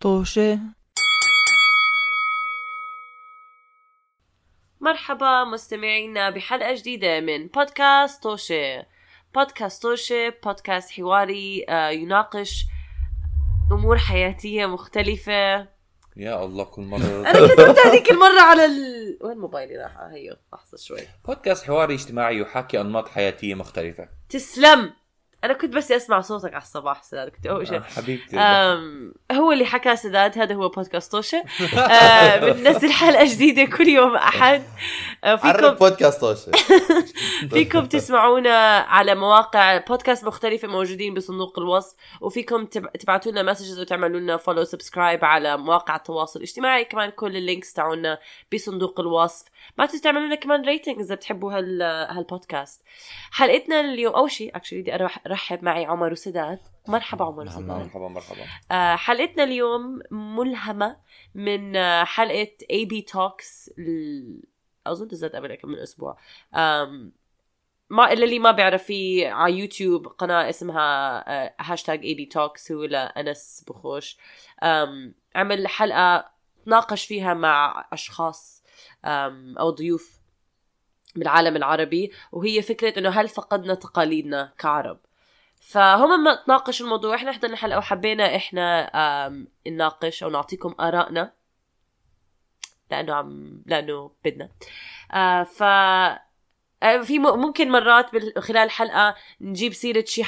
طوشة. مرحبا مستمعينا بحلقة جديدة من بودكاست توشي بودكاست توشي بودكاست حواري آه، يناقش أمور حياتية مختلفة. يا الله كل مرة. أنا كتبت هذيك المرة على ال... وين موبايلي راح؟ هيو لحظة شوي. بودكاست حواري اجتماعي يحاكي أنماط حياتية مختلفة. تسلم! أنا كنت بس أسمع صوتك على الصباح سداد. كنت أول شيء. آه، حبيبتي. أم هو اللي حكى سداد هذا هو بودكاست توشة أه بننزل حلقة جديدة كل يوم أحد. أه عرف فيكم بودكاست توشة فيكم تسمعونا على مواقع بودكاست مختلفة موجودين بصندوق الوصف وفيكم تب- تبعتوا لنا messages وتعملوا لنا follow subscribe على مواقع التواصل الاجتماعي. كمان كل ال links تاعونا بصندوق الوصف. ما تنسوا تعملوا لنا كمان rating إذا بتحبوا هال هالبودكاست. حلقتنا اليوم أول شيء actually بدي أرح- ارحب معي عمر وسداد. مرحبا عمر وسداد. مرحبا مرحبا. آه، حلقتنا اليوم ملهمة من آه، حلقة AB Talks أظن نزلت قبل كم من أسبوع. آم، ما إلا اللي ما بيعرف في على يوتيوب قناة اسمها hashtag AB Talks هو لأنس بوخش. عمل حلقة ناقش فيها مع أشخاص أو ضيوف بالعالم العربي وهي فكرة إنه هل فقدنا تقاليدنا كعرب؟ فهم ما تناقشوا الموضوع. إحنا حضرنا حلقه وحبينا إحنا نناقش أو نعطيكم آرائنا. لأنه عم لأنه بدنا. آه ف آه، في ممكن مرات خلال الحلقة نجيب سيرة شي.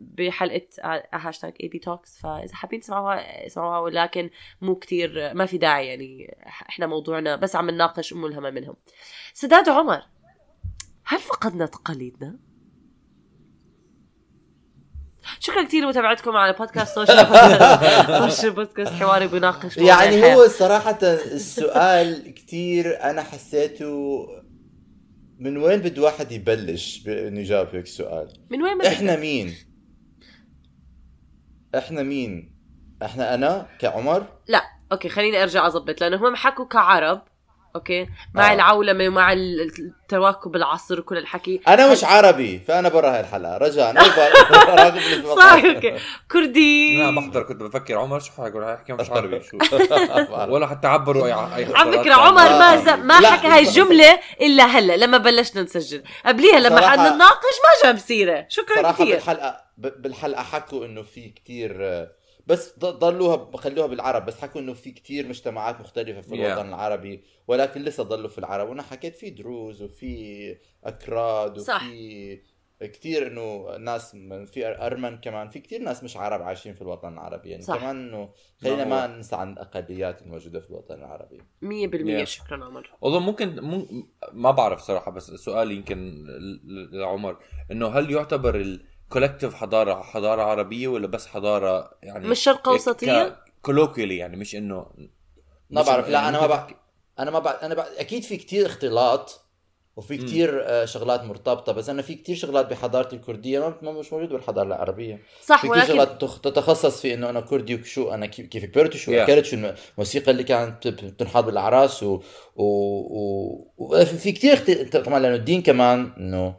بحلقة آه، hashtag AB Talks فإذا حابين تسمعوها اسمعوها ولكن مو كتير ما في داعي يعني. إحنا موضوعنا بس عم نناقش ملهمة منهم. سداد عمر هل فقدنا تقاليدنا؟ شكرا كثير لمتابعتكم على بودكاست social social podcast حواري بيناقش مواضيع يعني. هو صراحة السؤال كتير أنا حسيته من وين بده واحد يبلش بإنه يجاوب هيك سؤال؟ من وين بدك؟ إحنا مين؟ إحنا مين؟ إحنا أنا كعمر؟ لا أوكي خليني أرجع اضبط لأنه هم حكوا كعرب أوكي؟ مع آه. العولمة ومع ال- التواكب العصر وكل الحكي. أنا مش عربي فأنا برا هاي الحلقة رجاء. صح أوكي كردي. أنا بحضر كنت بفكر عمر شو حيقول حيحكي مش عربي شو؟ ولا حتى عبروا أي أي على فكرة عمر. ما ز... ما. حكى هاي الجملة إلا هلا لما بلشنا نسجل. قبليها لما صراحة- حد نناقش ما جاب سيرة. شكرا كثير. بالحلقة ب- بالحلقة حكوا إنه في كتير آه، بس ض- ضلوها خلوها بالعرب بس حكوا إنه في كتير مجتمعات مختلفة في Yeah. الوطن العربي ولكن لسه ضلوا في العرب وأنا حكيت في دروز وفي أكراد صح. وفي كتير إنه ناس من في أرمن كمان في كتير ناس مش عرب عايشين في الوطن العربي يعني صح. كمان إنه خلينا ما ننسى عن الأقليات الموجودة في الوطن العربي مية بالمية Yeah. شكرا عمر أظن ممكن مم... ما بعرف صراحة بس السؤال يمكن لعمر إنه هل يعتبر ال collective حضارة حضارة عربية ولا بس حضارة يعني مش شرق أوسطية؟ colloquially يعني مش إنه ما بعرف إنه- لا يعني أنا ما بعرف أنا ما بعرف أنا بعرف أكيد في كتير اختلاط وفي كتير آه، شغلات مرتبطة بس أنا في كتير شغلات بحضارتي الكردية ما ما مش موجودة بالحضارة العربية صح في كتير ولكن شغلات تخ- تتخصص في إنه أنا كردي وشو أنا كيف كيف كبرت وشو Yeah. أكلت شو الموسيقى اللي كانت بت- بتنحط بالأعراس و, و... و... وفي في كتير اخت... كمان لأنه الدين كمان إنه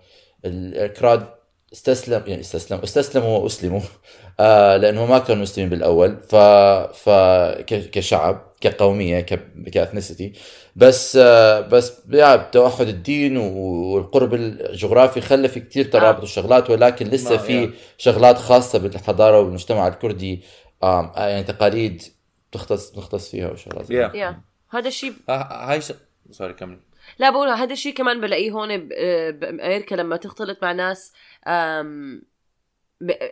الكراد استسلم يعني استسلم استسلموا وأسلموا آه لأنه ما كانوا مسلمين بالأول ف ف ك- كشعب كقومية ك... كاثنيسيتي بس آه بس يعني توحد الدين و- والقرب الجغرافي خلى في كتير ترابط آه. وشغلات ولكن لسه ما- في. شغلات خاصة بالحضارة والمجتمع الكردي آه يعني تقاليد تختص نختص فيها وشغلات Yeah. يا هذا الشيء ها- هاي. سوري كمل لا بقول هذا الشيء كمان بلاقيه هون ب- بامريكا لما تختلط مع ناس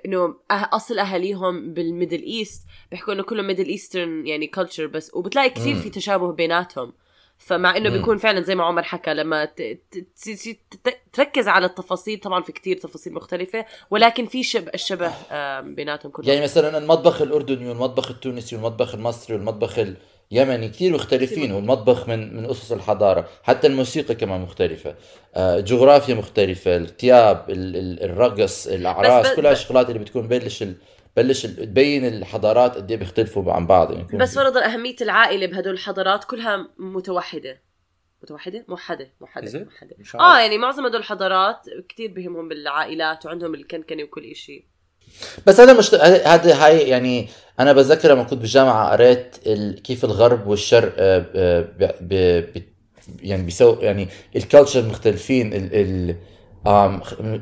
إنه أه- أصل أهاليهم بال Middle East بيحكوا إنه كلهم Middle Eastern يعني culture بس وبتلاقي كثير. في تشابه بيناتهم فمع إنه. بيكون فعلا زي ما عمر حكى لما تركز على التفاصيل طبعا في كتير تفاصيل مختلفة ولكن في شبه الشبه بيناتهم كلهم يعني مثلا المطبخ الأردني والمطبخ التونسي والمطبخ المصري والمطبخ اليمني كثير مختلفين والمطبخ من من أسس الحضارة حتى الموسيقى كمان مختلفة. آه، جغرافيا مختلفة الثياب ال- ال- الرقص الأعراس بس- كل هاي بس- الشغلات اللي بتكون بلش ال... بلش تبين الحضارات قد إيه بيختلفوا عن بعض يعني بس فرضا أهمية العائلة بهدول الحضارات كلها متوحدة. متوحدة؟ موحده موحده? موحده آه. يعني معظم هدول الحضارات كتير بهمهم بالعائلات وعندهم الكنكنة وكل إشي. بس هذا مش هذا هاي يعني أنا بتذكر لما كنت بالجامعة قريت ال... كيف الغرب والشرق آه، آه، ب... ب... ب... يعني بيسوي يعني ال culture مختلفين ال... ال...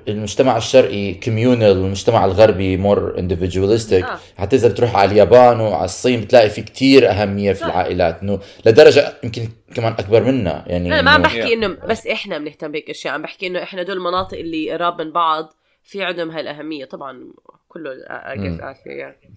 المجتمع الشرقي communal والمجتمع الغربي more individualistic آه. حتى اذا بتروح على اليابان وعلى الصين بتلاقي في كتير أهمية في. العائلات إنه لدرجة يمكن كمان أكبر منا يعني لا ما عم بحكي إنه بس إحنا بنهتم بهيك أشياء عم بحكي إنه إحنا دول المناطق اللي قراب من بعض في عندهم هاي الأهمية طبعا كله I guess. آخر يعني.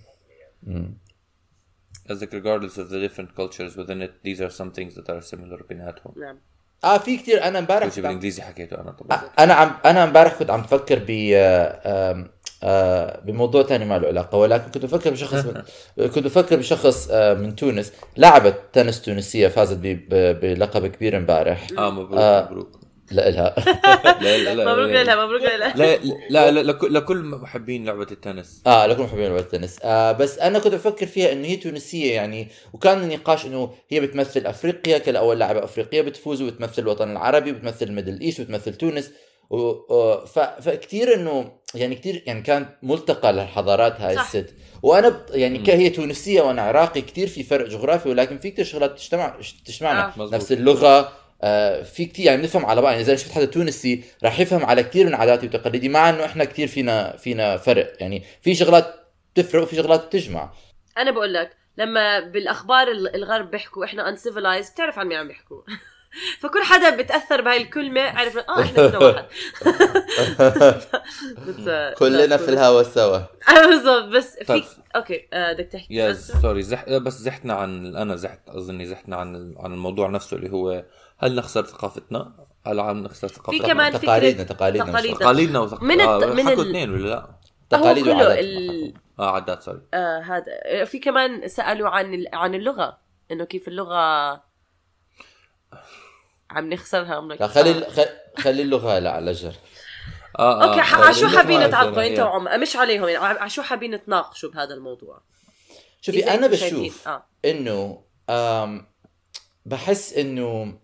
قصدك regardless of the different cultures within it these are some things that are similar بيناتهم نعم آه في كتير أنا امبارح شيء بالإنجليزي حكيته أنا طبعا أنا عم أنا امبارح كنت عم بفكر ب آم، آه، بموضوع ثاني ما له علاقه ولكن كنت بفكر بشخص من كنت بفكر بشخص آه، من تونس لعبت تنس تونسية فازت بلقب كبير امبارح آه مبروك آه. مبروك لا لها لا لا لا مبروك لا. لها مبروك لها لا لا لا لكل لكل محبين لعبة التنس. آه لكم محبين لعبة التنس. آه بس أنا كنت بفكر فيها إنه هي تونسية يعني وكان النقاش إنه هي بتمثل أفريقيا كالاول لاعبه أفريقية بتفوز وبتمثل الوطن العربي وبتمثل ال Middle East وبتمثل تونس. و... و- ف... فكتير إنه يعني كتير يعني كان ملتقى للحضارات هاي صح. الست. وأنا ب... يعني مم. كهي تونسية وأنا عراقي كتير في فرق جغرافي ولكن في كتير شغلات تجتمع تجمعنا آه. نفس اللغة آه في كتير يعني بنفهم على بعض يعني إذا شفت حدا تونسي راح يفهم على كتير من عاداتي وتقاليدي مع إنه إحنا كتير فينا فينا فرق. يعني في شغلات تفرق وفي شغلات بتجمع أنا بقول لك لما بالأخبار ال- الغرب بيحكوا إحنا uncivilized بتعرف عن مين عم بيحكوا. فكل حدا بتأثر بهاي الكلمة عرف آه إحنا كلنا واحد. Uh, كلنا في. الهوا سوا. بالضبط بس في. أوكي آه، بدك تحكي. يا سوري زح... بس زحتنا عن أنا زحت أظني زحتنا عن عن الموضوع نفسه اللي هو هل نخسر ثقافتنا؟ هل عم نخسر ثقافتنا؟ كمان فكرة تقاليدنا تقاليدنا تقاليد. مش- تقاليدنا. وثق... من الت- آه من حكوا ال- اثنين ولا لا؟ هو تقاليد وعادات ال... آه عادات سوري آه هذا. في كمان سألوا عن ال... عن اللغة إنه كيف اللغة عم نخسرها عم لا خلي خ- خلي اللغة لا على جر آه أوكي آه، آه، على شو حابين أعرف انت وعم مش عليهم يعني على شو حابين نتناقشوا بهذا الموضوع؟ شوفي أنا بشوف آه. إنه بحس إنه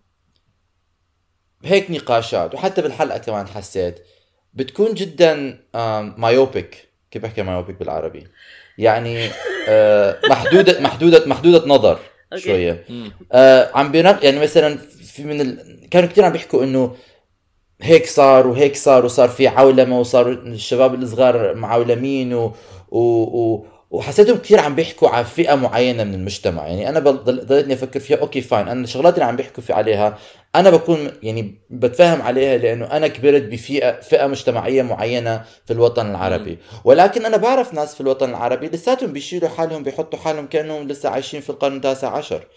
هيك نقاشات وحتى بالحلقة كمان حسيت بتكون جدا myopic كيف بحكي myopic بالعربي؟ يعني آه، محدوده محدوده محدودة نظر. شوية. آه عم بينق يعني مثلا في من ال... كانوا كثير عم بيحكوا إنه هيك صار وهيك صار وصار في عولمة وصاروا الشباب الصغار معولمين و... و... و... وحسيتهم كثير عم بيحكوا على فئة معينة من المجتمع. يعني أنا ضليتني أفكر فيها أوكي fine أنا الشغلات اللي عم بيحكوا في عليها أنا بكون يعني بتفهم عليها لأنه أنا كبرت بفئه فئة مجتمعية معينة في الوطن العربي. ولكن أنا بعرف ناس في الوطن العربي لساتهم بيشيلوا حالهم بيحطوا حالهم كأنهم لسه عايشين في القرن التاسع عشر.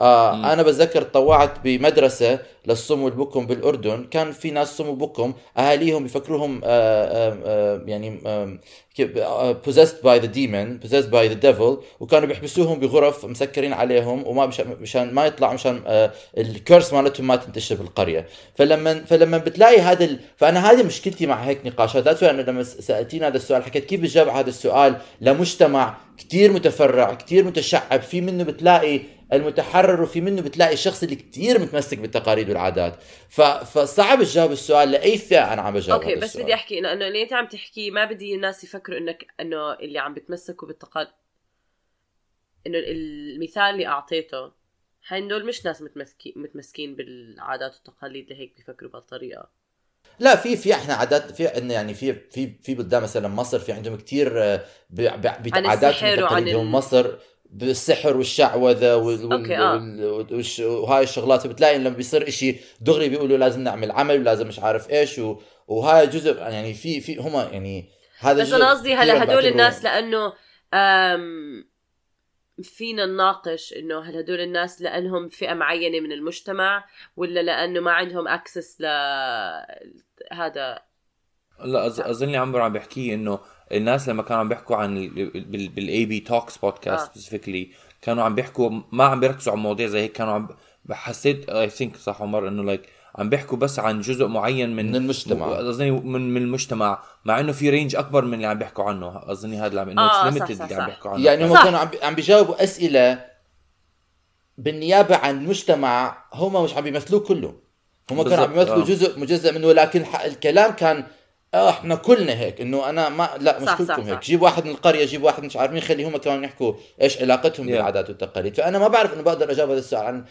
آه. أنا بتذكر تطوعت بمدرسة للصم والبكم بالأردن. كان في ناس صم وبكم أهاليهم بيفكروهم آه آه آه يعني آه possessed by the demon possessed by the devil. وكانوا بيحبسوهم بغرف مسكرين عليهم وما مشان, ما يطلع مشان الكيرس مالتهم ما تنتشر بالقرية. فلما فلما بتلاقي هذا ال... فأنا هذه مشكلتي مع هيك نقاشات. ذات انه لما سألتيني هذا السؤال حكيت كيف بتجاوب هذا السؤال لمجتمع كتير متفرع كتير متشعب في منه بتلاقي المتحرر وفي منه بتلاقي الشخص اللي كتير متمسك بالتقاليد والعادات ف... فصعب تجاوب السؤال لأي فئة أنا عم بجاوب أوكي بس السؤال. بدي أحكي إنه إنه اللي أنت عم تحكيه ما بدي الناس يفكروا إنك إنه اللي عم بتمسكوا بالتقاليد إنه المثال اللي أعطيته هاي دول مش ناس متمسكين متمسكين بالعادات والتقاليد لهيك بيفكروا بهالطريقة لا في في إحنا عادات في عندنا يعني في في في بلدان مثلا مصر في عندهم كثير عن السحر وعن ال- مصر بالسحر والشعوذة وال أوكي، آه. وال وهاي الشغلات بتلاقي لما بيصير إشي دغري بيقولوا لازم نعمل عمل ولازم مش عارف إيش و... وهاي جزء يعني في في هم يعني هذا بس أنا قصدي هلا هدول الناس لأنه أم فينا نناقش إنه هل هدول الناس لأنهم فئة معينة من المجتمع ولا لأنه ما عندهم access ل هذا لا اظن عمرو عم بحكي إنه الناس لما كانوا عم بيحكوا عن بال IB Talks podcast. specifically كانوا عم بيحكوا ما عم بيركزوا على مواضيع زي هيك كانوا عم حسيت I think صح عمر إنه like عم بيحكوا بس عن جزء معين من من المجتمع. اظني من من المجتمع مع إنه في range أكبر من اللي عم بيحكوا عنه أظني هذا اللي عم إنه آه، اللي عم. بيحكوا عنه يعني هم. كانوا عم عم بيجاوبوا أسئلة بالنيابة عن المجتمع هم مش عم بيمثلوه كله هم كانوا عم بيمثلوا آه. جزء مجزء منه ولكن الكلام كان آه إحنا كلنا هيك إنه أنا ما لا مش صح، كلكم صح، هيك صح. جيب واحد من القرية جيب واحد مش عارف مين خلي هم كمان يحكوا إيش علاقتهم Yeah. بالعادات والتقاليد فأنا ما بعرف إنه بقدر أجاوب هذا السؤال عن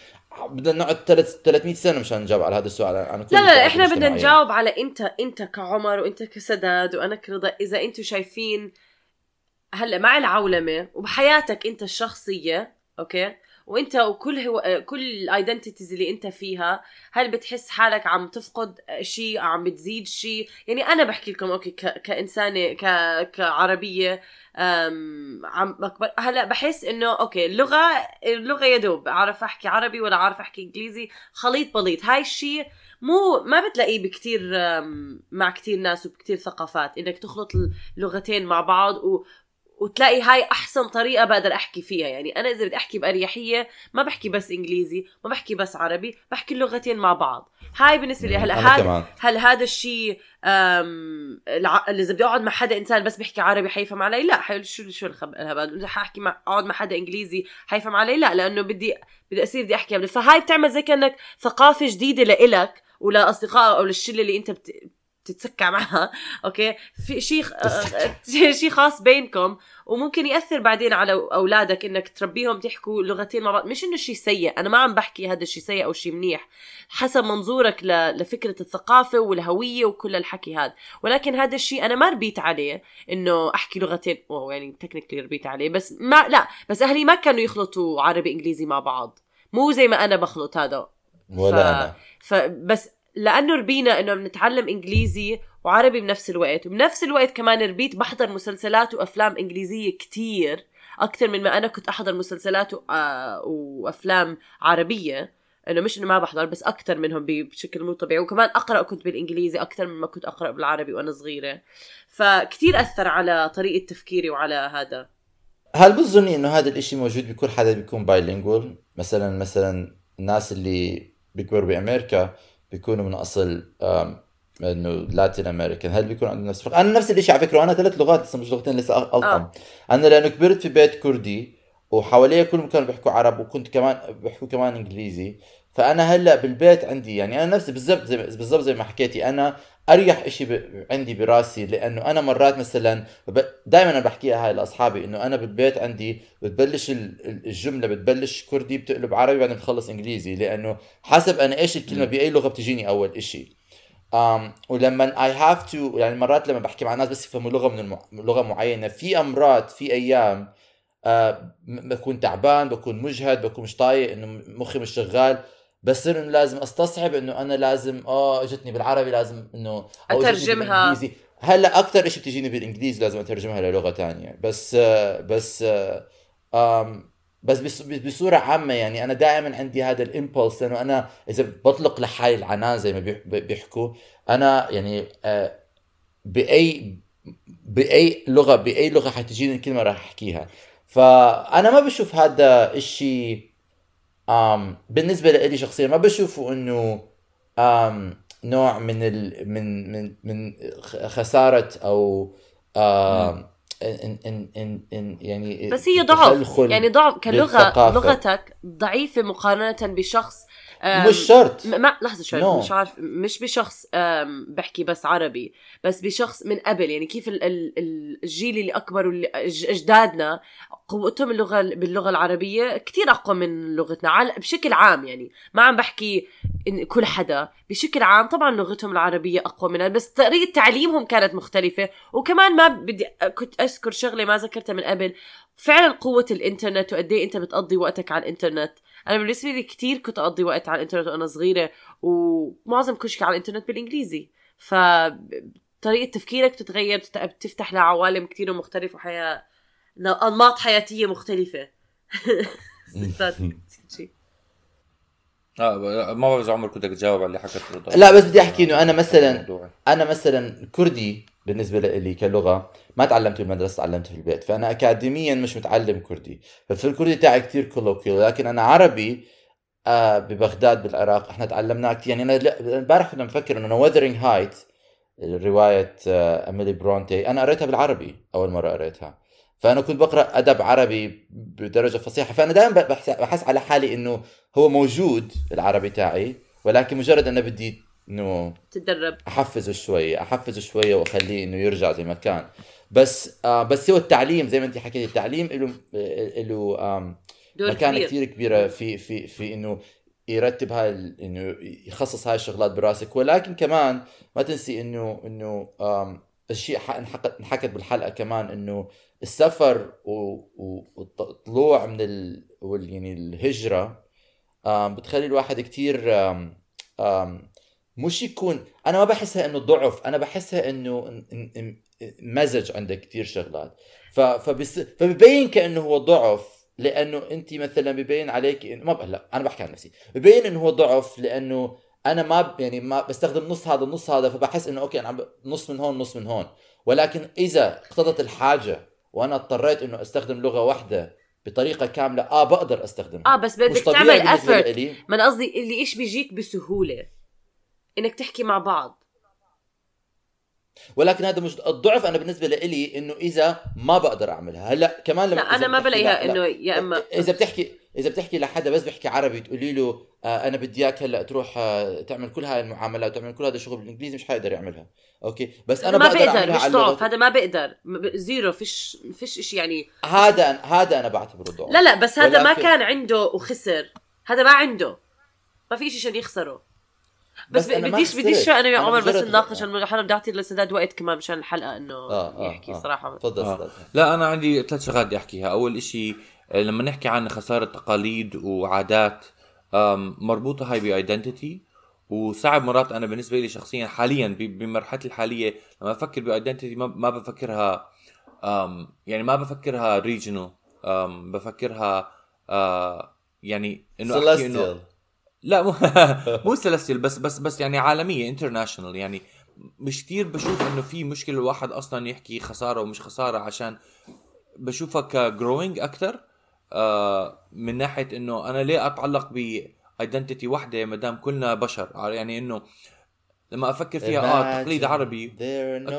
بدنا نقعد ثلاث 300 سنة مشان نجاوب على هذا السؤال عن كل لا لا, إحنا بدنا. نجاوب على انت أنت كعمر وأنت كسداد وأنا كرضا إذا أنتم شايفين هلأ مع العولمة وبحياتك أنت الشخصية أوكي وانت وكل هو كل ال identities اللي انت فيها هل بتحس حالك عم تفقد شيء عم بتزيد شيء يعني أنا بحكي لكم أوكي ك... كإنسانة ك... كعربية أم... عم بكبر هلأ بحس إنه أوكي اللغة اللغة يدوب اعرف أحكي عربي ولا اعرف أحكي إنجليزي خليط بليط. هاي الشيء مو ما بتلاقيه بكتير مع كتير ناس وبكتير ثقافات إنك تخلط اللغتين مع بعض وتلاقي هاي أحسن طريقة بقدر أحكي فيها. يعني أنا إذا بدي أحكي بأريحية ما بحكي بس إنجليزي ما بحكي بس عربي بحكي اللغتين مع بعض. هاي بالنسبة لي هلا كمان. هل هذا الشيء إذا بدي أقعد مع حدا إنسان بس بيحكي عربي حيفهم علي؟ لا حي... شو شو. الهبل؟ إذا حاحكي مع أقعد مع حدا إنجليزي حيفهم علي؟ لا لأنه بدي بدي أصير بدي أحكي. فهاي بتعمل زي كأنك ثقافة جديدة لإلك ولاصدقائك أو للشلة اللي أنت بت... بتتسكع معها. أوكي؟ في شيء شيء خاص بينكم وممكن يأثر بعدين على أولادك إنك تربيهم تحكوا لغتين مع بعض. مش إنه شيء سيء أنا ما عم بحكي هذا الشيء سيء أو شيء منيح. حسب منظورك ل... لفكرة الثقافة والهوية وكل الحكي هذا. ولكن هذا الشيء أنا ما ربيت عليه إنه أحكي لغتين. أوه يعني technically ربيت عليه بس ما لا بس أهلي ما كانوا يخلطوا عربي إنجليزي مع بعض. مو زي ما أنا بخلط هذا. ولا ف- أنا. فبس لأنه ربينا إنه بنتعلم إنجليزي وعربي بنفس الوقت. وبنفس الوقت كمان ربيت بحضر مسلسلات وأفلام إنجليزية كتير أكثر من ما أنا كنت أحضر مسلسلات آه، وأفلام عربية. إنه مش إنه ما بحضر بس أكثر منهم بشكل مو طبيعي. وكمان أقرأ كنت بالإنجليزي أكثر مما كنت أقرأ بالعربي وأنا صغيرة. فكتير أثر على طريقة تفكيري وعلى هذا. هل بتظني إنه هذا الإشي موجود بكل حدا بيكون بايلينجوال مثلا مثلا الناس اللي بيكبروا بأمريكا بيكونوا من أصل إنه لاتين امريكان هل بيكون عندهم نفس الفرق؟ أنا نفس الشيء على فكرة وأنا ثلاث لغات لسه مش لغتين لسه الطم آه. أنا لأنه كبرت في بيت كردي وحواليا كلهم كانوا بيحكوا عرب وكنت كمان بيحكوا كمان إنجليزي فأنا هلأ بالبيت عندي يعني أنا نفسي بالضبط زي بالضبط زي ما حكيتي أنا أريح شيء. عندي براسي لأنه أنا مرات مثلا دائما أنا بحكيها هاي لأصحابي إنه أنا بالبيت عندي بتبلش ال- ال- الجملة بتبلش كردي بتقلب عربي بعدين بتخلص إنجليزي لأنه حسب أنا إيش الكلمة بأي لغة بتجيني أول إشي um, ولما I have to يعني مرات لما بحكي مع ناس بس يفهموا لغة من الم... لغة معينة في مرات في أيام آه م- بكون تعبان بكون مجهد بكون مش طايق إنه مخي مش شغال بصير إنه لازم أستصعب إنه أنا لازم آه إجتني بالعربي لازم إنه. بالإنجليزي. هلأ أكثر شيء بتجيني بالإنجليزي لازم أترجمها للغة تانية بس آه بس آه آم بس بص- بصورة عامة يعني أنا دائما عندي هذا الامبولس لأنه أنا إذا بطلق لحالي العنان زي ما بيح- بيحكوا أنا يعني آه بأي بأي لغة بأي لغة حتجيني الكلمة راح أحكيها فأنا ما بشوف هذا الشيء um, بالنسبة لي شخصيا ما بشوفه إنه um, نوع من ال من من من خسارة أو إن إن إن إن يعني بس هي ضعف يعني ضعف كلغة. لغتك ضعيفة مقارنة بشخص مش شرط. ما لحظة شوي No. مش عارف مش بشخص بحكي بس عربي بس بشخص من قبل يعني كيف ال- ال- ال- الجيل اللي أكبر واللي أجدادنا قوتهم اللغة باللغة العربية كتير أقوى من لغتنا بشكل عام يعني. ما عم بحكي إن كل حدا بشكل عام طبعا لغتهم العربية أقوى منها بس طريقة تعليمهم كانت مختلفة. وكمان ما بدي كنت أذكر شغلة ما ذكرتها من قبل فعلا قوة الإنترنت وقد إيه أنت بتقضي وقتك على الإنترنت. أنا بالنسبة لي كتير كنت أقضي وقت على الإنترنت وأنا صغيرة ومعظم كل شيء على الإنترنت بالإنجليزي ف طريقة تفكيرك بتتغير بتت- بتفتح لعوالم كتير مختلفة وحياة أنماط حياتية مختلفة. آه ما بعرف إذا عمر كنت تجاوب على اللي رضا لا بس بدي أحكي إنه أنا مثلا موضوعي. أنا مثلا كردي بالنسبة لي كلغة ما تعلمته بالمدرسة تعلمته في البيت. فأنا أكاديميا مش متعلم كردي. ففي الكردي تاعي كثير colloquial لكن أنا عربي آه ببغداد بالعراق إحنا تعلمناه كثير يعني أنا امبارح كنا مفكر إنه Wuthering Heights رواية آه إميلي برونتي أنا قريتها بالعربي أول مرة قريتها. فأنا كنت بقرأ أدب عربي بدرجة فصيحة. فأنا دائما بحس على حالي إنه هو موجود العربي تاعي ولكن مجرد أنا بدي إنه تتدرب احفزه شوي احفزه شوي وأخليه إنه يرجع زي ما كان. بس آه بس هو التعليم زي ما أنت حكيتي التعليم له له مكانة كبير. كثير كبيرة في في في إنه يرتب هاي إنه يخصص هاي الشغلات براسك. ولكن كمان ما تنسي إنه إنه الشيء انحكت بالحلقة كمان إنه السفر والطلوع من ال يعني الهجرة بتخلي الواحد كثير مش يكون أنا ما بحسها إنه ضعف أنا بحسها إنه مزج عندك كثير شغلات. ف- فبس فببين كأنه هو ضعف لأنه أنت مثلا ببين عليك إن ما ب... لا أنا بحكي عن نفسي. ببين إنه هو ضعف لأنه أنا ما ب... يعني ما بستخدم نص هذا النص هذا فبحس إنه أوكي أنا عم نص من هون نص من هون. ولكن إذا اقتضت الحاجة وأنا اضطريت إنه أستخدم لغة واحدة بطريقة كاملة آه بقدر أستخدمها. آه بس بدك تعمل. ما أنا قصدي اللي إيش بيجيك بسهولة. إنك تحكي مع بعض. ولكن هذا مش الضعف. أنا بالنسبة لي إنه إذا ما بقدر أعملها. هلأ كمان لما لا أنا ما بلاقيها لا- لا. إنه يا اما إذا بتحكي إذا بتحكي لحدا بس بيحكي عربي تقولي له آه أنا بدي إياك هلأ تروح آه تعمل كل هاي المعاملات وتعمل كل هذا الشغل بالإنجليزي مش حيقدر يعملها. أوكي؟ بس أنا ما بقدر بقدر أعملها مش ضعف. هذا ما بقدر zero. فيش فيش شيء يعني هذا هذا أنا بعتبره ضعف. لا لا بس هذا ما كان عنده وخسر. هذا ما عنده. ما في شيء عشان يخسره. بس, بس بديش بديش خسرت. أنا ويا أنا عمر بس نناقش أنا بدي أعطي لسداد وقت كمان مشان الحلقة إنه آه، آه، يحكي آه. صراحة تفضل آه. لا أنا عندي ثلاث شغلات بدي أحكيها أول إشي آه، لما نحكي عن خسارة تقاليد وعادات مربوطة هاي ب identity وصعب مرات أنا بالنسبة لي شخصيا حاليا ب- بمرحلتي الحالية لما أفكر ب identity ما ما بفكرها يعني ما بفكرها regional بفكرها آه، يعني إنه أحكي إنه. لا مو مو سلسل بس بس بس يعني عالمية international يعني مش كتير بشوف إنه في مشكلة الواحد أصلا يحكي خسارة ومش خسارة عشان بشوفها ك growing أكثر آه من ناحية إنه أنا ليه أتعلق ب identity واحدة ما دام كلنا بشر؟ يعني إنه لما أفكر فيها آه تقليد عربي.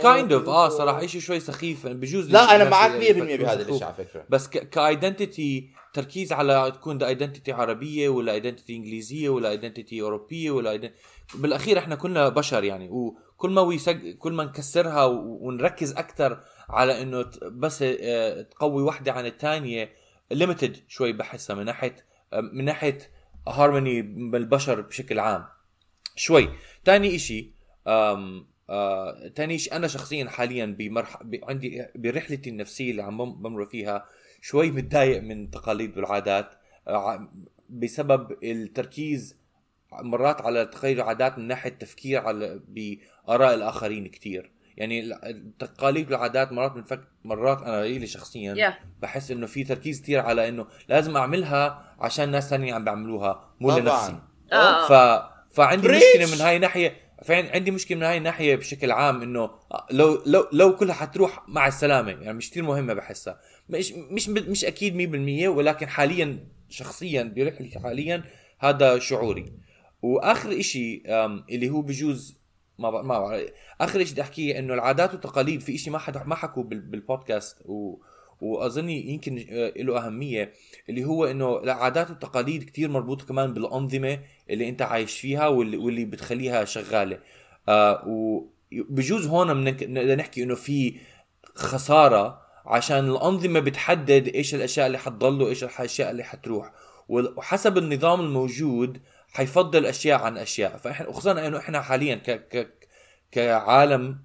kind of آه. صراحة شيء شوي سخيف بجوز لا أنا معك 100% اللي يفكروا بهذا. الشيء على فكرة. بس ك identity تركيز على تكون ده identity عربية ولا identity إنجليزية ولا identity أوروبية ولا. بالأخير إحنا كلنا بشر يعني وكل ما ويسج... كل ما نكسرها ونركز أكثر على إنه بس آه، تقوي واحدة عن الثانية ليمتد شوي بحسها من ناحية من ناحية هارموني بالبشر بشكل عام شوي تاني إشي أم آه، شيء أنا شخصيا حاليا بمرح... ب... عندي برحلتي النفسية اللي عم بم- بمر فيها شوي متضايق من التقاليد والعادات آه، ع- بسبب التركيز مرات على تغير العادات من ناحية تفكير على بآراء الآخرين كتير يعني ال- التقاليد والعادات مرات بنفك مرات أنا لي شخصيا يا بحس إنه في تركيز كتير على إنه لازم أعملها عشان ناس ثانية عم بيعملوها مو. لنفسي آه. ف فعندي Preach. مشكلة من هاي الناحيه فعن عندي مشكلة من هاي الناحية بشكل عام إنه لو لو لو كلها حتروح مع السلامة يعني مش كثير مهمة بحسها. مش مش مش أكيد 100% ولكن حاليا شخصيا برحلتي حاليا هذا شعوري. وآخر إشي اللي هو بجوز ما ما آخر شيء بدي أحكيه إنه العادات والتقاليد في شيء ما حدا ما حكوا بال- بالبودكاست و وأظني يمكن آه، له أهمية اللي هو إنه العادات والتقاليد كتير مربوطة كمان بالأنظمة اللي أنت عايش فيها واللي, واللي بتخليها شغالة. آه وبجوز هون بدنا نحكي إنه في خسارة عشان الأنظمة بتحدد إيش الأشياء اللي حتضل وايش الأشياء اللي حتروح. وحسب النظام الموجود حيفضل أشياء عن أشياء. فإحنا خصوصا إنه إحنا حاليا ك ك كعالم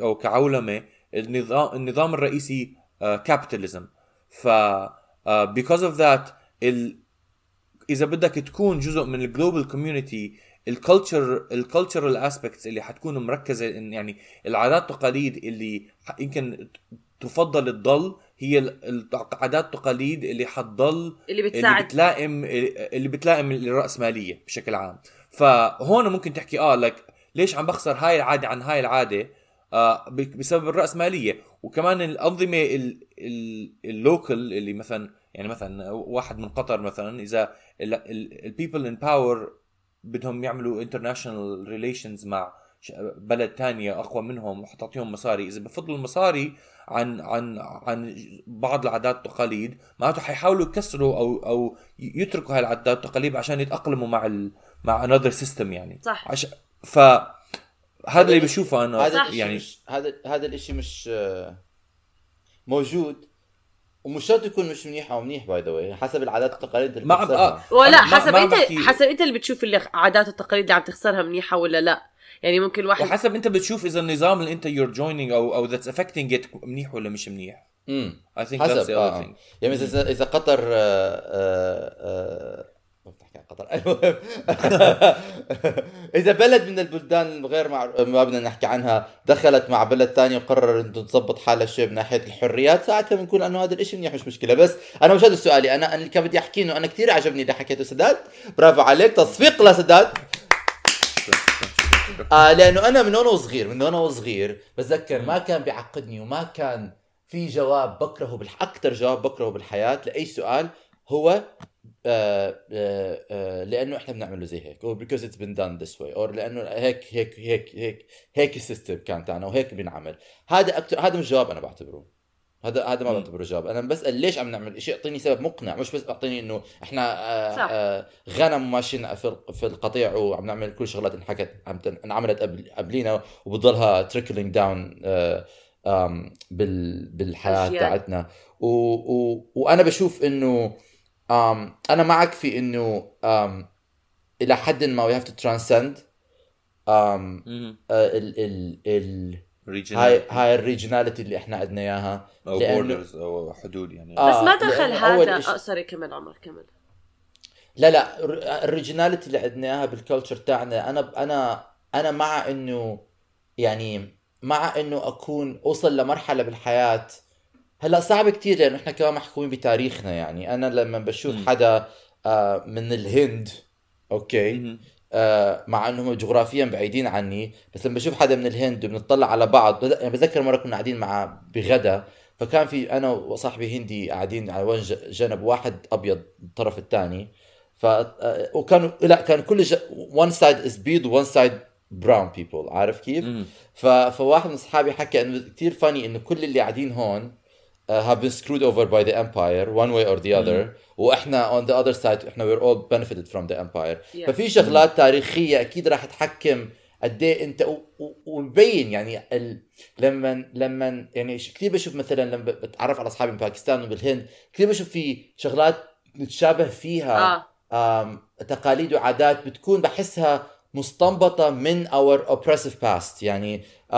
أو كعولمة النظام النظام الرئيسي capitalism ف آه، because of that ال إذا بدك تكون جزء من ال global community ال culture ال cultural aspects اللي حتكون مركزة إن يعني العادات والتقاليد اللي يمكن تفضل تضل هي ال- العادات والتقاليد اللي حتضل اللي اللي بتساعد. بتلائم اللي بتلائم الرأسمالية بشكل عام. فهون ممكن تحكي آه لك ليش عم بخسر هاي العادة عن هاي العادة؟ آه بسبب الرأسمالية وكمان الأنظمة ال- ال- ال local اللي مثلا يعني مثلا واحد من قطر مثلا إذا ال people in power بدهم يعملوا international relations مع بلد تانية أقوى منهم وحتعطيهم مصاري إذا بفضلوا المصاري عن عن عن بعض العادات والتقاليد معناته حيحاولوا يكسروا أو أو يتركوا هاي العادات والتقاليد عشان يتأقلموا مع ال مع another system يعني صح. عش... ف هذا اللي بشوفه أنا. هذا يعني مش هذا هذا الإشي مش آه، موجود. ومش شرط يكون مش منيح أو منيح باي ذا حسب العادات والتقاليد اللي ما. آه. ولا حسب ما انت بحكي- حسب أنت اللي بتشوف اللي عادات والتقاليد اللي عم تخسرها منيحة ولا لا. يعني ممكن واحد وحسب أنت بتشوف إذا النظام اللي أنت you're joining أو أو that's affecting it منيح ولا مش منيح. امم the آه. other thing. يعني اذا إذا قطر آه، آه، آه، ما بتحكي عن قطر المهم. إذا بلد من البلدان الغير مع... ما بدنا نحكي عنها دخلت مع بلد ثاني وقرر إنه تظبط حالها شوي من ناحية الحريات ساعتها بنقول إنه هذا الشيء منيح مش مشكلة. بس أنا مش هذا سؤالي أنا اللي كان بدي أحكي إنه أنا كثير عجبني اللي حكيته سداد. برافو عليك. تصفيق لسداد آه لأنه أنا من وأنا وصغير من وأنا وصغير بتذكر ما كان بيعقدني وما كان في جواب بكرهه بالح... أكثر جواب بكرهه بالحياة لأي سؤال هو لأنه إحنا بنعمله زي هيك أو because it's been done this way أو لأنه هيك هيك هيك هيك هيك ال system كان تاعنا وهيك بنعمل هذا أكتر هذا مش جواب أنا بعتبره هذا هذا ما. بعتبره جواب أنا بسال ليش عم نعمل شيء اعطيني سبب مقنع مش بس اعطيني إنه إحنا آه صح. آه غنم ماشيين في ال- في القطيع وعم نعمل كل شغلات انحكت عم انعملت قبل قبلينا وبتضلها trickling down بال بالحياة. تاعتنا وأنا بشوف إنه أنا معك في إنه um, إلى حد ما we have to transcend um, مهم. آه، ال ال. هاي هاي ال regionality اللي إحنا عندنا إياها أو borders أو حدود يعني آه. بس ما دخل هذا إشي- آه sorry كمل عمر كمل لا لا الر- ال regionality اللي عندنا إياها بال culture تاعنا أنا أنا أنا مع إنه يعني مع إنه أكون اوصل لمرحلة بالحياة هلا صعب كتير لأنه إحنا كمان محكومين بتاريخنا يعني أنا لما بشوف. حدا آه، من الهند أوكي. آه، مع إنهم جغرافيا بعيدين عني بس لما بشوف حدا من الهند وبنطلع على بعض بز- يعني بتذكر مرة كنا قاعدين مع بغدا فكان في أنا وصاحبي هندي قاعدين على ج- جنب واحد أبيض الطرف الثاني ف آه، وكانوا لا كان كل one side is بيض و one side brown people عارف كيف؟ ف... فواحد من أصحابي حكى إنه كثير فاني إنه كل اللي قاعدين هون uh, have been screwed over by the empire one way or the other. وإحنا on the other side إحنا we're all benefited from the empire. Yeah. ففي شغلات تاريخية أكيد راح تحكم قد إيه أنت ومبين يعني ال... لما لما يعني كثير بشوف مثلا لما بتعرف على أصحابي باكستان وبالهند كثير بشوف في شغلات نتشابه فيها um, تقاليد وعادات بتكون بحسها مستنبطة من our oppressive past. يعني uh,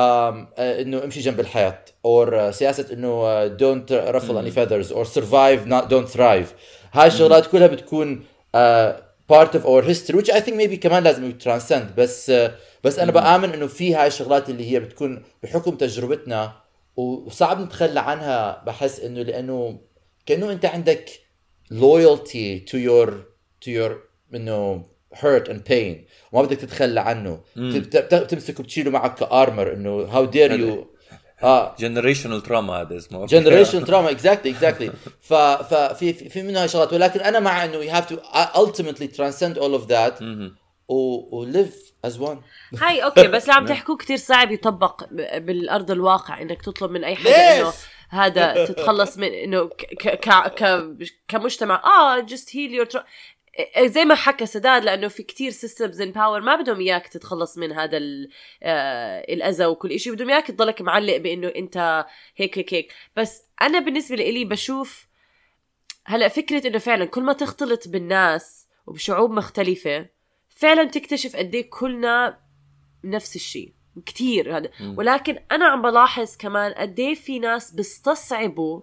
إنه امشي جنب الحيط or uh, سياسة إنه uh, don't ruffle any feathers or survive not don't thrive. هاي الشغلات كلها بتكون uh, part of our history which I think maybe كمان لازم transcend. بس uh, بس أنا بآمن إنه في هاي الشغلات اللي هي بتكون بحكم تجربتنا وصعب نتخلى عنها بحس إنه لأنه كأنه أنت عندك loyalty to your to your إنه hurt and pain. وما بدك تتخلى عنه. بتمسكه بتشيله معك كـ armor إنه how dare you. آه. generational trauma هذا اسمه. generation trauma exactly exactly ففي في منها شغلات. ولكن أنا مع إنه you have to ultimately transcend all of that مهم. و, و live as one. هاي أوكي بس اللي عم تحكوه كتير صعب يطبق بالأرض الواقع. إنك تطلب من أي حدا؟ إنه هذا تتخلص من إنه ك ك ك كمجتمع. آه just heal your زي ما حكى سداد لأنه في كتير systems in power ما بدهم إياك تتخلص من هذا آه الأذى وكل شيء بدهم إياك تضلك معلق بإنه أنت هيك هيك هيك. بس أنا بالنسبة لي بشوف هلأ فكرة إنه فعلا كل ما تختلط بالناس وبشعوب مختلفة فعلا تكتشف قد إيه كلنا نفس الشيء. كتير هذا. ولكن أنا عم بلاحظ كمان قد في ناس بيستصعبوا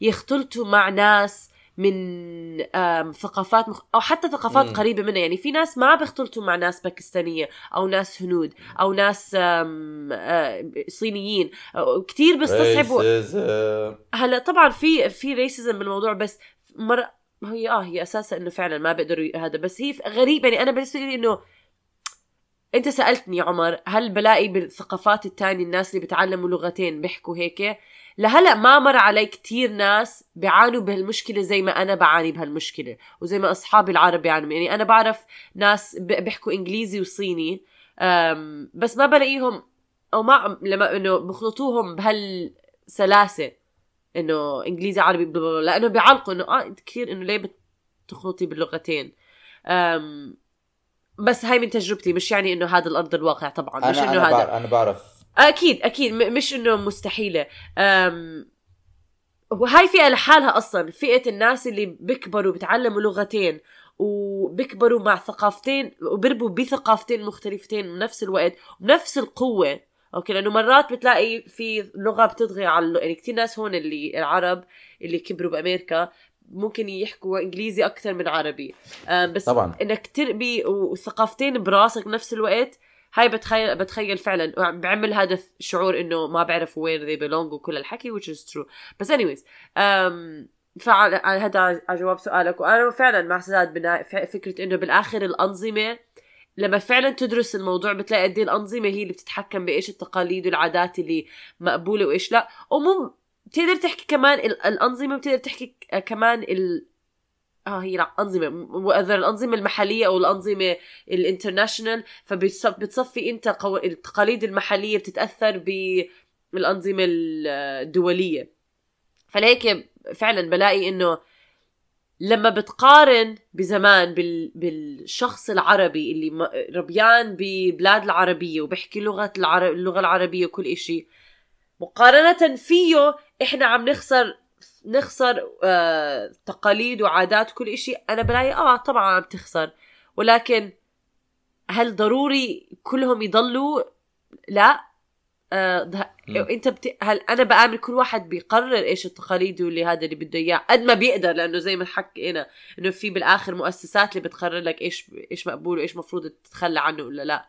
يختلطوا مع ناس من آم، ثقافات مخ... أو حتى ثقافات مم. قريبة منها يعني في ناس ما بيختلطوا مع ناس باكستانية أو ناس هنود أو ناس آم، آه، صينيين أو كتير بيستصعبوا. هلأ طبعا في في ريسيزم بالموضوع بس مر هي آه هي أساسا إنه فعلا ما بيقدروا هذا بس هي غريب يعني أنا بالنسبة لي إنه أنت سألتني عمر هل بلاقي بالثقافات التانية الناس اللي بتعلموا لغتين بيحكوا هيك؟ لهلا ما مر علي كتير ناس بيعانوا بهالمشكلة زي ما أنا بعاني بهالمشكلة وزي ما اصحابي العرب بيعانوا. يعني أنا بعرف ناس بيحكوا إنجليزي وصيني بس ما بلاقيهم أو ما لما إنه بخلطوهم بهالسلاسة إنه إنجليزي عربي لأنه بيعلقوا إنه آه كثير إنه ليه بتخلطي باللغتين؟ بس هاي من تجربتي مش يعني إنه هذا الأرض الواقع طبعا مش أنا إنه هذا. أنا بعرف. أكيد أكيد مش إنه مستحيلة. أم وهاي فئة لحالها أصلا فئة الناس اللي بيكبروا بتعلموا لغتين وبيكبروا مع ثقافتين وبربوا بثقافتين مختلفتين بنفس الوقت وبنفس القوة. أوكي لأنه مرات بتلاقي في لغة بتطغي على. يعني كثير ناس هون اللي العرب اللي كبروا بأمريكا ممكن يحكوا إنجليزي أكثر من عربي. أم بس طبعا. إنك تربي وثقافتين براسك بنفس الوقت هاي بتخيل بتخيل فعلا. بعمل هذا الشعور إنه ما بعرفوا وين they belong وكل الحكي which is true. بس anyways um, فعلى على هذا على جواب سؤالك. وأنا فعلا مع سداد بنا فكرة إنه بالآخر الأنظمة لما فعلا تدرس الموضوع بتلاقي قد إيه الأنظمة هي اللي بتتحكم بإيش التقاليد والعادات اللي مقبولة وإيش لا. ومو بتقدر تحكي كمان ال- الأنظمة بتقدر تحكي ك- كمان ال آه هي لا أنظمة وإذا الأنظمة المحلية أو الأنظمة الانترناشونال فبتصفي أنت قو... التقاليد المحلية بتتأثر بالأنظمة الدولية. فلهيك فعلا بلاقي إنه لما بتقارن بزمان بال... بالشخص العربي اللي ربيان ببلاد العربية وبحكي لغة العر... اللغة العربية وكل إشي مقارنة فيه إحنا عم نخسر نخسر آه... تقاليد وعادات كل إشي. أنا بلاقي آه طبعا عم تخسر. ولكن هل ضروري كلهم يضلوا؟ لا. آه. أنت بت... هل أنا بآمن كل واحد بيقرر إيش التقاليد واللي هذا اللي بده إياه؟ قد ما بيقدر لأنه زي ما حكينا إنه في بالآخر مؤسسات اللي بتقرر لك إيش إيش مقبول وإيش مفروض تتخلى عنه ولا لا.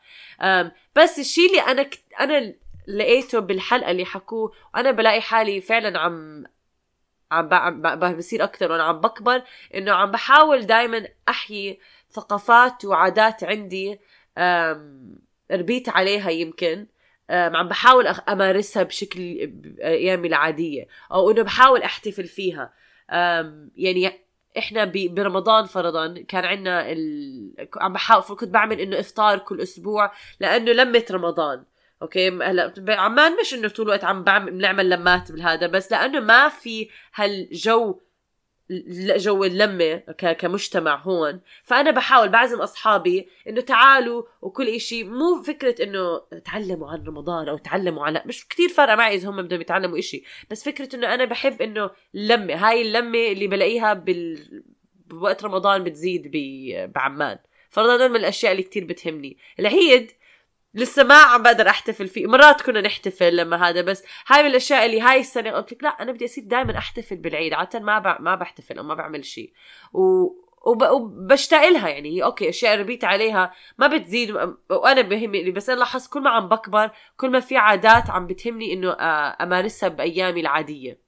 بس الشيء اللي أنا كت... أنا لقيته بالحلقة اللي حكوه وأنا بلاقي حالي فعلا عم عم بصير أكثر وأنا عم بكبر إنه عم بحاول دائما أحيي ثقافات وعادات عندي ربيت عليها يمكن عم بحاول أمارسها بشكل بأيامي العادية أو إنه بحاول أحتفل فيها. يعني إحنا برمضان فرضا كان عندنا ال... عم بحاول كنت بعمل إنه إفطار كل أسبوع لأنه لمة رمضان. أوكي هلا عمان مش إنه طول الوقت عم بعمل بنعمل لمات بالهذا بس لأنه ما في هالجو جو اللمة كمجتمع هون. فأنا بحاول بعزم أصحابي إنه تعالوا وكل إشي. مو فكرة إنه تعلموا عن رمضان أو تعلموا على مش كتير فارقة معي إذا هم بدهم يتعلموا إشي بس فكرة إنه أنا بحب إنه اللمة هاي اللمة اللي بلاقيها بال... بوقت رمضان بتزيد ب... بعمان. فرضا من الأشياء اللي كتير بتهمني. العيد لسه ما عم بقدر أحتفل فيه. مرات كنا نحتفل لما هذا بس هاي من الأشياء اللي هاي السنة قلت لك لا أنا بدي أصير دائما أحتفل بالعيد. عادة ما ب... ما بحتفل أو ما بعمل شيء. و... وب... وبشتاق لها يعني. هي أوكي أشياء ربيت عليها. ما بتزيد و- وأنا بهمني بس أنا لاحظت كل ما عم بكبر كل ما في عادات عم بتهمني إنه آه، أمارسها بأيامي العادية.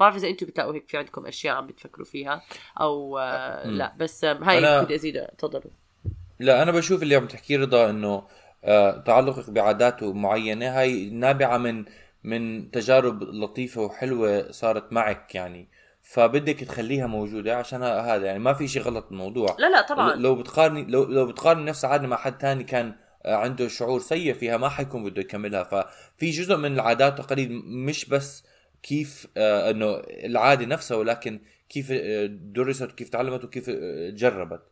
بعرف إذا أنتم بتلاقوا هيك في عندكم أشياء عم بتفكروا فيها أو آه،. لا بس هاي بدي أزيد تفضلوا. لا أنا بشوف اللي عم تحكيه رضا إنه آه تعلقك بعادات معينة. هاي نابعة من من تجارب لطيفة وحلوة صارت معك يعني. فبدك تخليها موجودة عشان هذا يعني ما في شيء غلط بالموضوع. لا لا طبعا. لو بتقارني لو لو بتقارني نفس عادة مع حد تاني كان آه، عنده شعور سيء فيها ما حيكون بده يكملها. ففي جزء من العادات والتقاليد مش بس كيف آه إنه العادة نفسها ولكن كيف درست وكيف تعلمت وكيف جربت.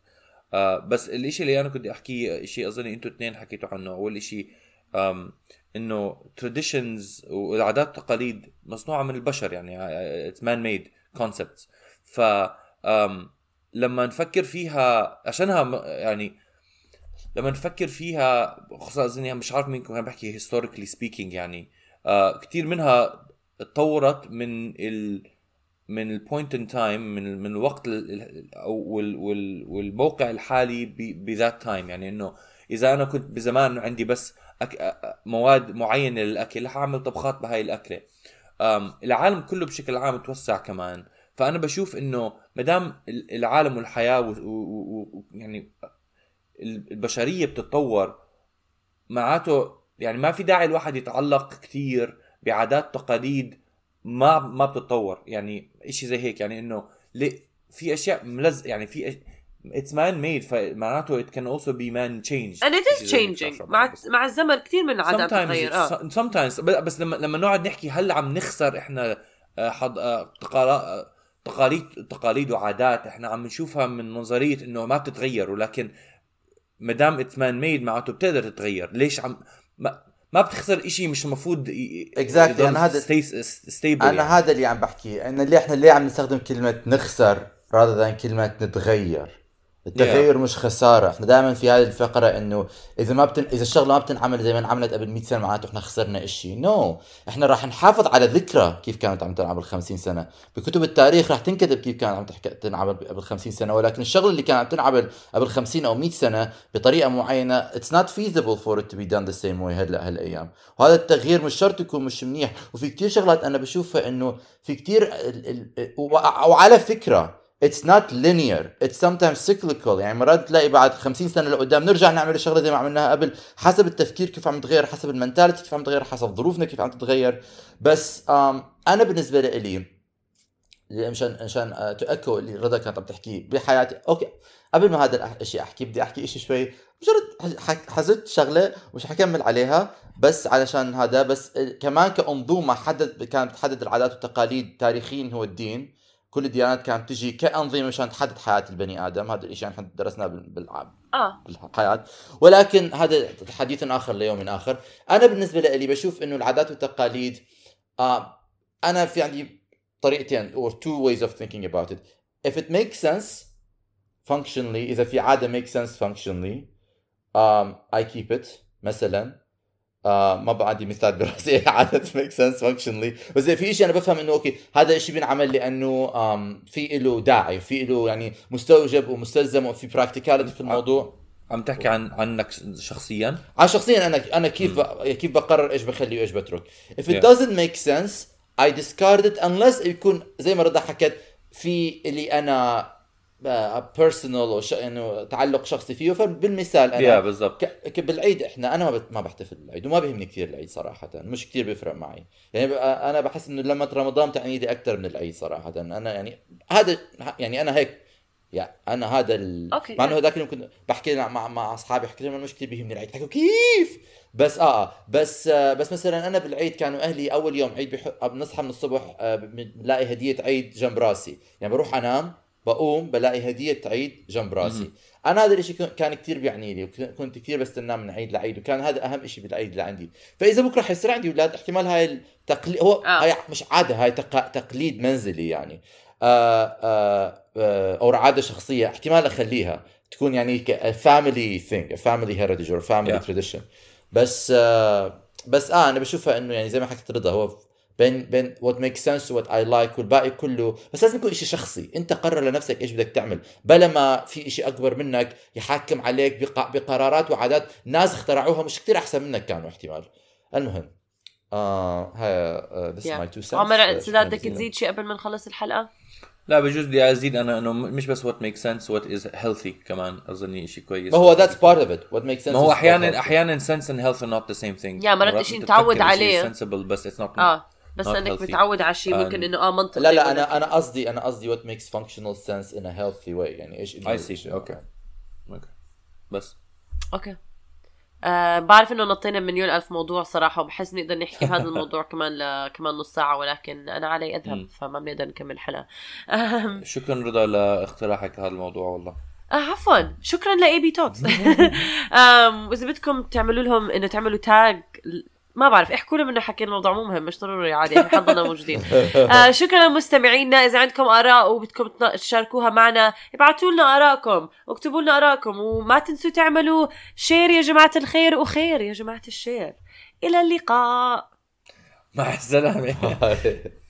آه بس الإشي اللي أنا كنت أحكيه شيء أظن إنتوا اثنين حكيتوا عنه أول شيء إنه traditions والعادات والتقاليد مصنوعة من البشر يعني it's man made concepts ف لما نفكر فيها عشانها يعني لما نفكر فيها خصوصا اظن مش عارف مين كان بحكي historically speaking يعني آه كثير منها تطورت من ال من ال point in time من من الوقت ال- ال- أو وال وال والموقع الحالي بذات تايم يعني إنه إذا أنا كنت بزمان عندي بس مواد معينة للأكل رح أعمل طبخات بهاي الأكلة. العالم كله بشكل عام توسع كمان. فأنا بشوف إنه ما دام ال- العالم والحياة و... و... و... و... يعني البشرية بتتطور معناته يعني ما في داعي الواحد يتعلق كثير بعادات تقاليد ما ما بتتطور. يعني إشي زي هيك يعني إنه في أشياء ملز يعني في it's man made فمعناته man changed and it is إشي زي هيك changing. عشان مع. مع الزمن كثير من العادات بتتغير آه. sometimes ب- بس لما لما نقعد نحكي هل عم نخسر إحنا آه، حض... آه، تقالا- آه، تقاليد تقاليد وعادات إحنا عم نشوفها من نظرية إنه ما بتتغير ولكن ما دام it's man made معناته بتقدر تتغير. ليش عم ما, ما بتخسر إشي مش المفروض Exactly. أنا هذا- stable أنا هذا اللي عم بحكي إن اللي إحنا ليه عم نستخدم كلمة نخسر rather than كلمة نتغير. التغير مش خسارة. إحنا دائما في هذه الفقرة إنه إذا ما بتن... إذا الشغلة ما بتنعمل زي ما انعملت قبل 100 سنة معناته إحنا خسرنا شيء نو no. إحنا راح نحافظ على ذكرى كيف كانت عم تنعمل 50 سنة. بكتب التاريخ راح تنكتب كيف كانت عم تحكي تنعمل قبل 50 سنة. ولكن الشغلة اللي كانت عم تنعمل قبل 50 أو 100 سنة بطريقة معينة it's not feasible for it to be done the same way هلا هالأيام. وهذا التغيير مش شرط يكون مش منيح. وفي كتير شغلات أنا بشوفها إنه في كتير ال... ال... وع- وعلى فكرة It's not linear. It's sometimes cyclical. يعني مرات تلاقي بعد 50 سنة لقدام نرجع نعمل الشغلة زي ما عملناها قبل. حسب التفكير كيف عم يتغير حسب المنتاليتي كيف عم تتغير حسب ظروفنا كيف عم تتغير. بس أنا بالنسبة لي مشان مشان تاكو اللي رضا كانت عم تحكيه بحياتي. أوكي قبل ما هذا الشيء أحكي بدي أحكي شيء شوي. مجرد حزت شغلة ومش حكمل عليها بس علشان هذا بس كمان كأنظومة حدد كانت بتحدد العادات والتقاليد تاريخيا هو الدين. كل الديانات كانت تجي كأنظمة مشان تحدد حياة البني آدم. هذا الشيء نحن درسناه آه. بالحياة. ولكن هذا حديث آخر ليوم آخر. أنا بالنسبة لي بشوف إنه العادات والتقاليد آه أنا في عندي طريقتين or two ways of thinking about it. If it makes sense functionally إذا في عادة makes sense functionally um, I keep it. مثلا آه ما بقى عندي مثال براسي. عادة make sense functionally. بس في شيء أنا بفهم إنه أوكي هذا الشيء بينعمل لأنه في له داعي في له يعني مستوجب ومستلزم وفي practicality في الموضوع. عم تحكي عن عنك شخصيا؟ على شخصيا أنا أنا كيف ب... كيف بقرر إيش بخلي وإيش بترك. If it Yeah. doesn't make sense I discard it unless يكون زي ما رضا حكت في اللي أنا بيرسونال أو ش... إنه تعلق شخصي فيه. فبالمثال أنا يا بالضبط. ك... ك- بالعيد إحنا أنا ما بت... ما بحتفل بالعيد وما بيهمني كثير العيد صراحة مش كثير بيفرق معي. يعني ب... أنا بحس إنه لما رمضان تعني لي أكثر من العيد صراحة. أنا يعني هذا يعني أنا هيك يعني أنا هذا ال... أوكي. مع إنه هذاك اليوم كنت بحكي مع مع, أصحابي حكيت لهم مش كثير بيهمني العيد. حكوا كيف؟ بس آه بس آه بس مثلا أنا بالعيد كانوا أهلي أول يوم عيد بح... بنصحى من الصبح آه بنلاقي هدية عيد جنب راسي. يعني بروح أنام بقوم بلاقي هدية عيد جنب راسي. أنا هذا الشيء كان كثير بيعني لي وكنت كثير بستناه من عيد لعيد وكان هذا أهم شيء بالعيد اللي عندي فإذا بكرة حيصير عندي أولاد احتمال هاي التقليد هو آه. هاي مش عادة هاي تق... تقليد منزلي يعني. آه آه آه أو عادة شخصية احتمال أخليها تكون يعني family thing family heritage or family Yeah. tradition بس آه بس آه أنا بشوفها إنه يعني زي ما حكيت رضا هو بين بين what make sense what I like والباقي كله. بس لازم يكون شيء شخصي. أنت قرر لنفسك إيش بدك تعمل. بلا ما في شيء أكبر منك يحكم عليك بق- بقرارات وعادات ناس اخترعوها مش كتير أحسن منك كانوا احتمال المهم. آه هاي this my two cents عمر سداد بدك تزيد شيء قبل ما نخلص الحلقة؟ لا بجوز بدي أزيد أنا إنه مش بس what make sense what is healthy كمان. أظني شيء كويس. ما هو that's part of it what make sense ما هو أحيانا أحيانا sense and health are not the same thing يا مرات إشي نتعود عليه. sensible بس it's not آه. بس إنك healthy. متعود على شيء ممكن Um, إنه آه منطقي لا لا أنا أنا قصدي أنا قصدي what makes functional sense in a healthy way يعني إيش I see أوكي أوكي بس. أوكي. آه بعرف إنه نطينا مليون ألف موضوع صراحة وبحس نقدر نحكي هذا الموضوع كمان ل... كمان نص ساعة ولكن أنا علي أذهب. فما بنقدر نكمل الحلقة آم، شكرا رضا لاقتراحك هذا الموضوع والله. آه عفوا. شكرا لاي بي توكس وإذا بدكم تعملوا لهم إنه تعملوا tag ما بعرف احكوا لهم انه حكينا الموضوع مو مهم مش ضروري عادي إحنا حظنا موجودين. آه شكرا لمستمعينا إذا عندكم آراء وبدكم تنا- تشاركوها معنا ابعتوا لنا آرائكم واكتبوا لنا آرائكم وما تنسوا تعملوا share يا جماعة الخير وخير يا جماعة ال share. إلى اللقاء. مع السلامة.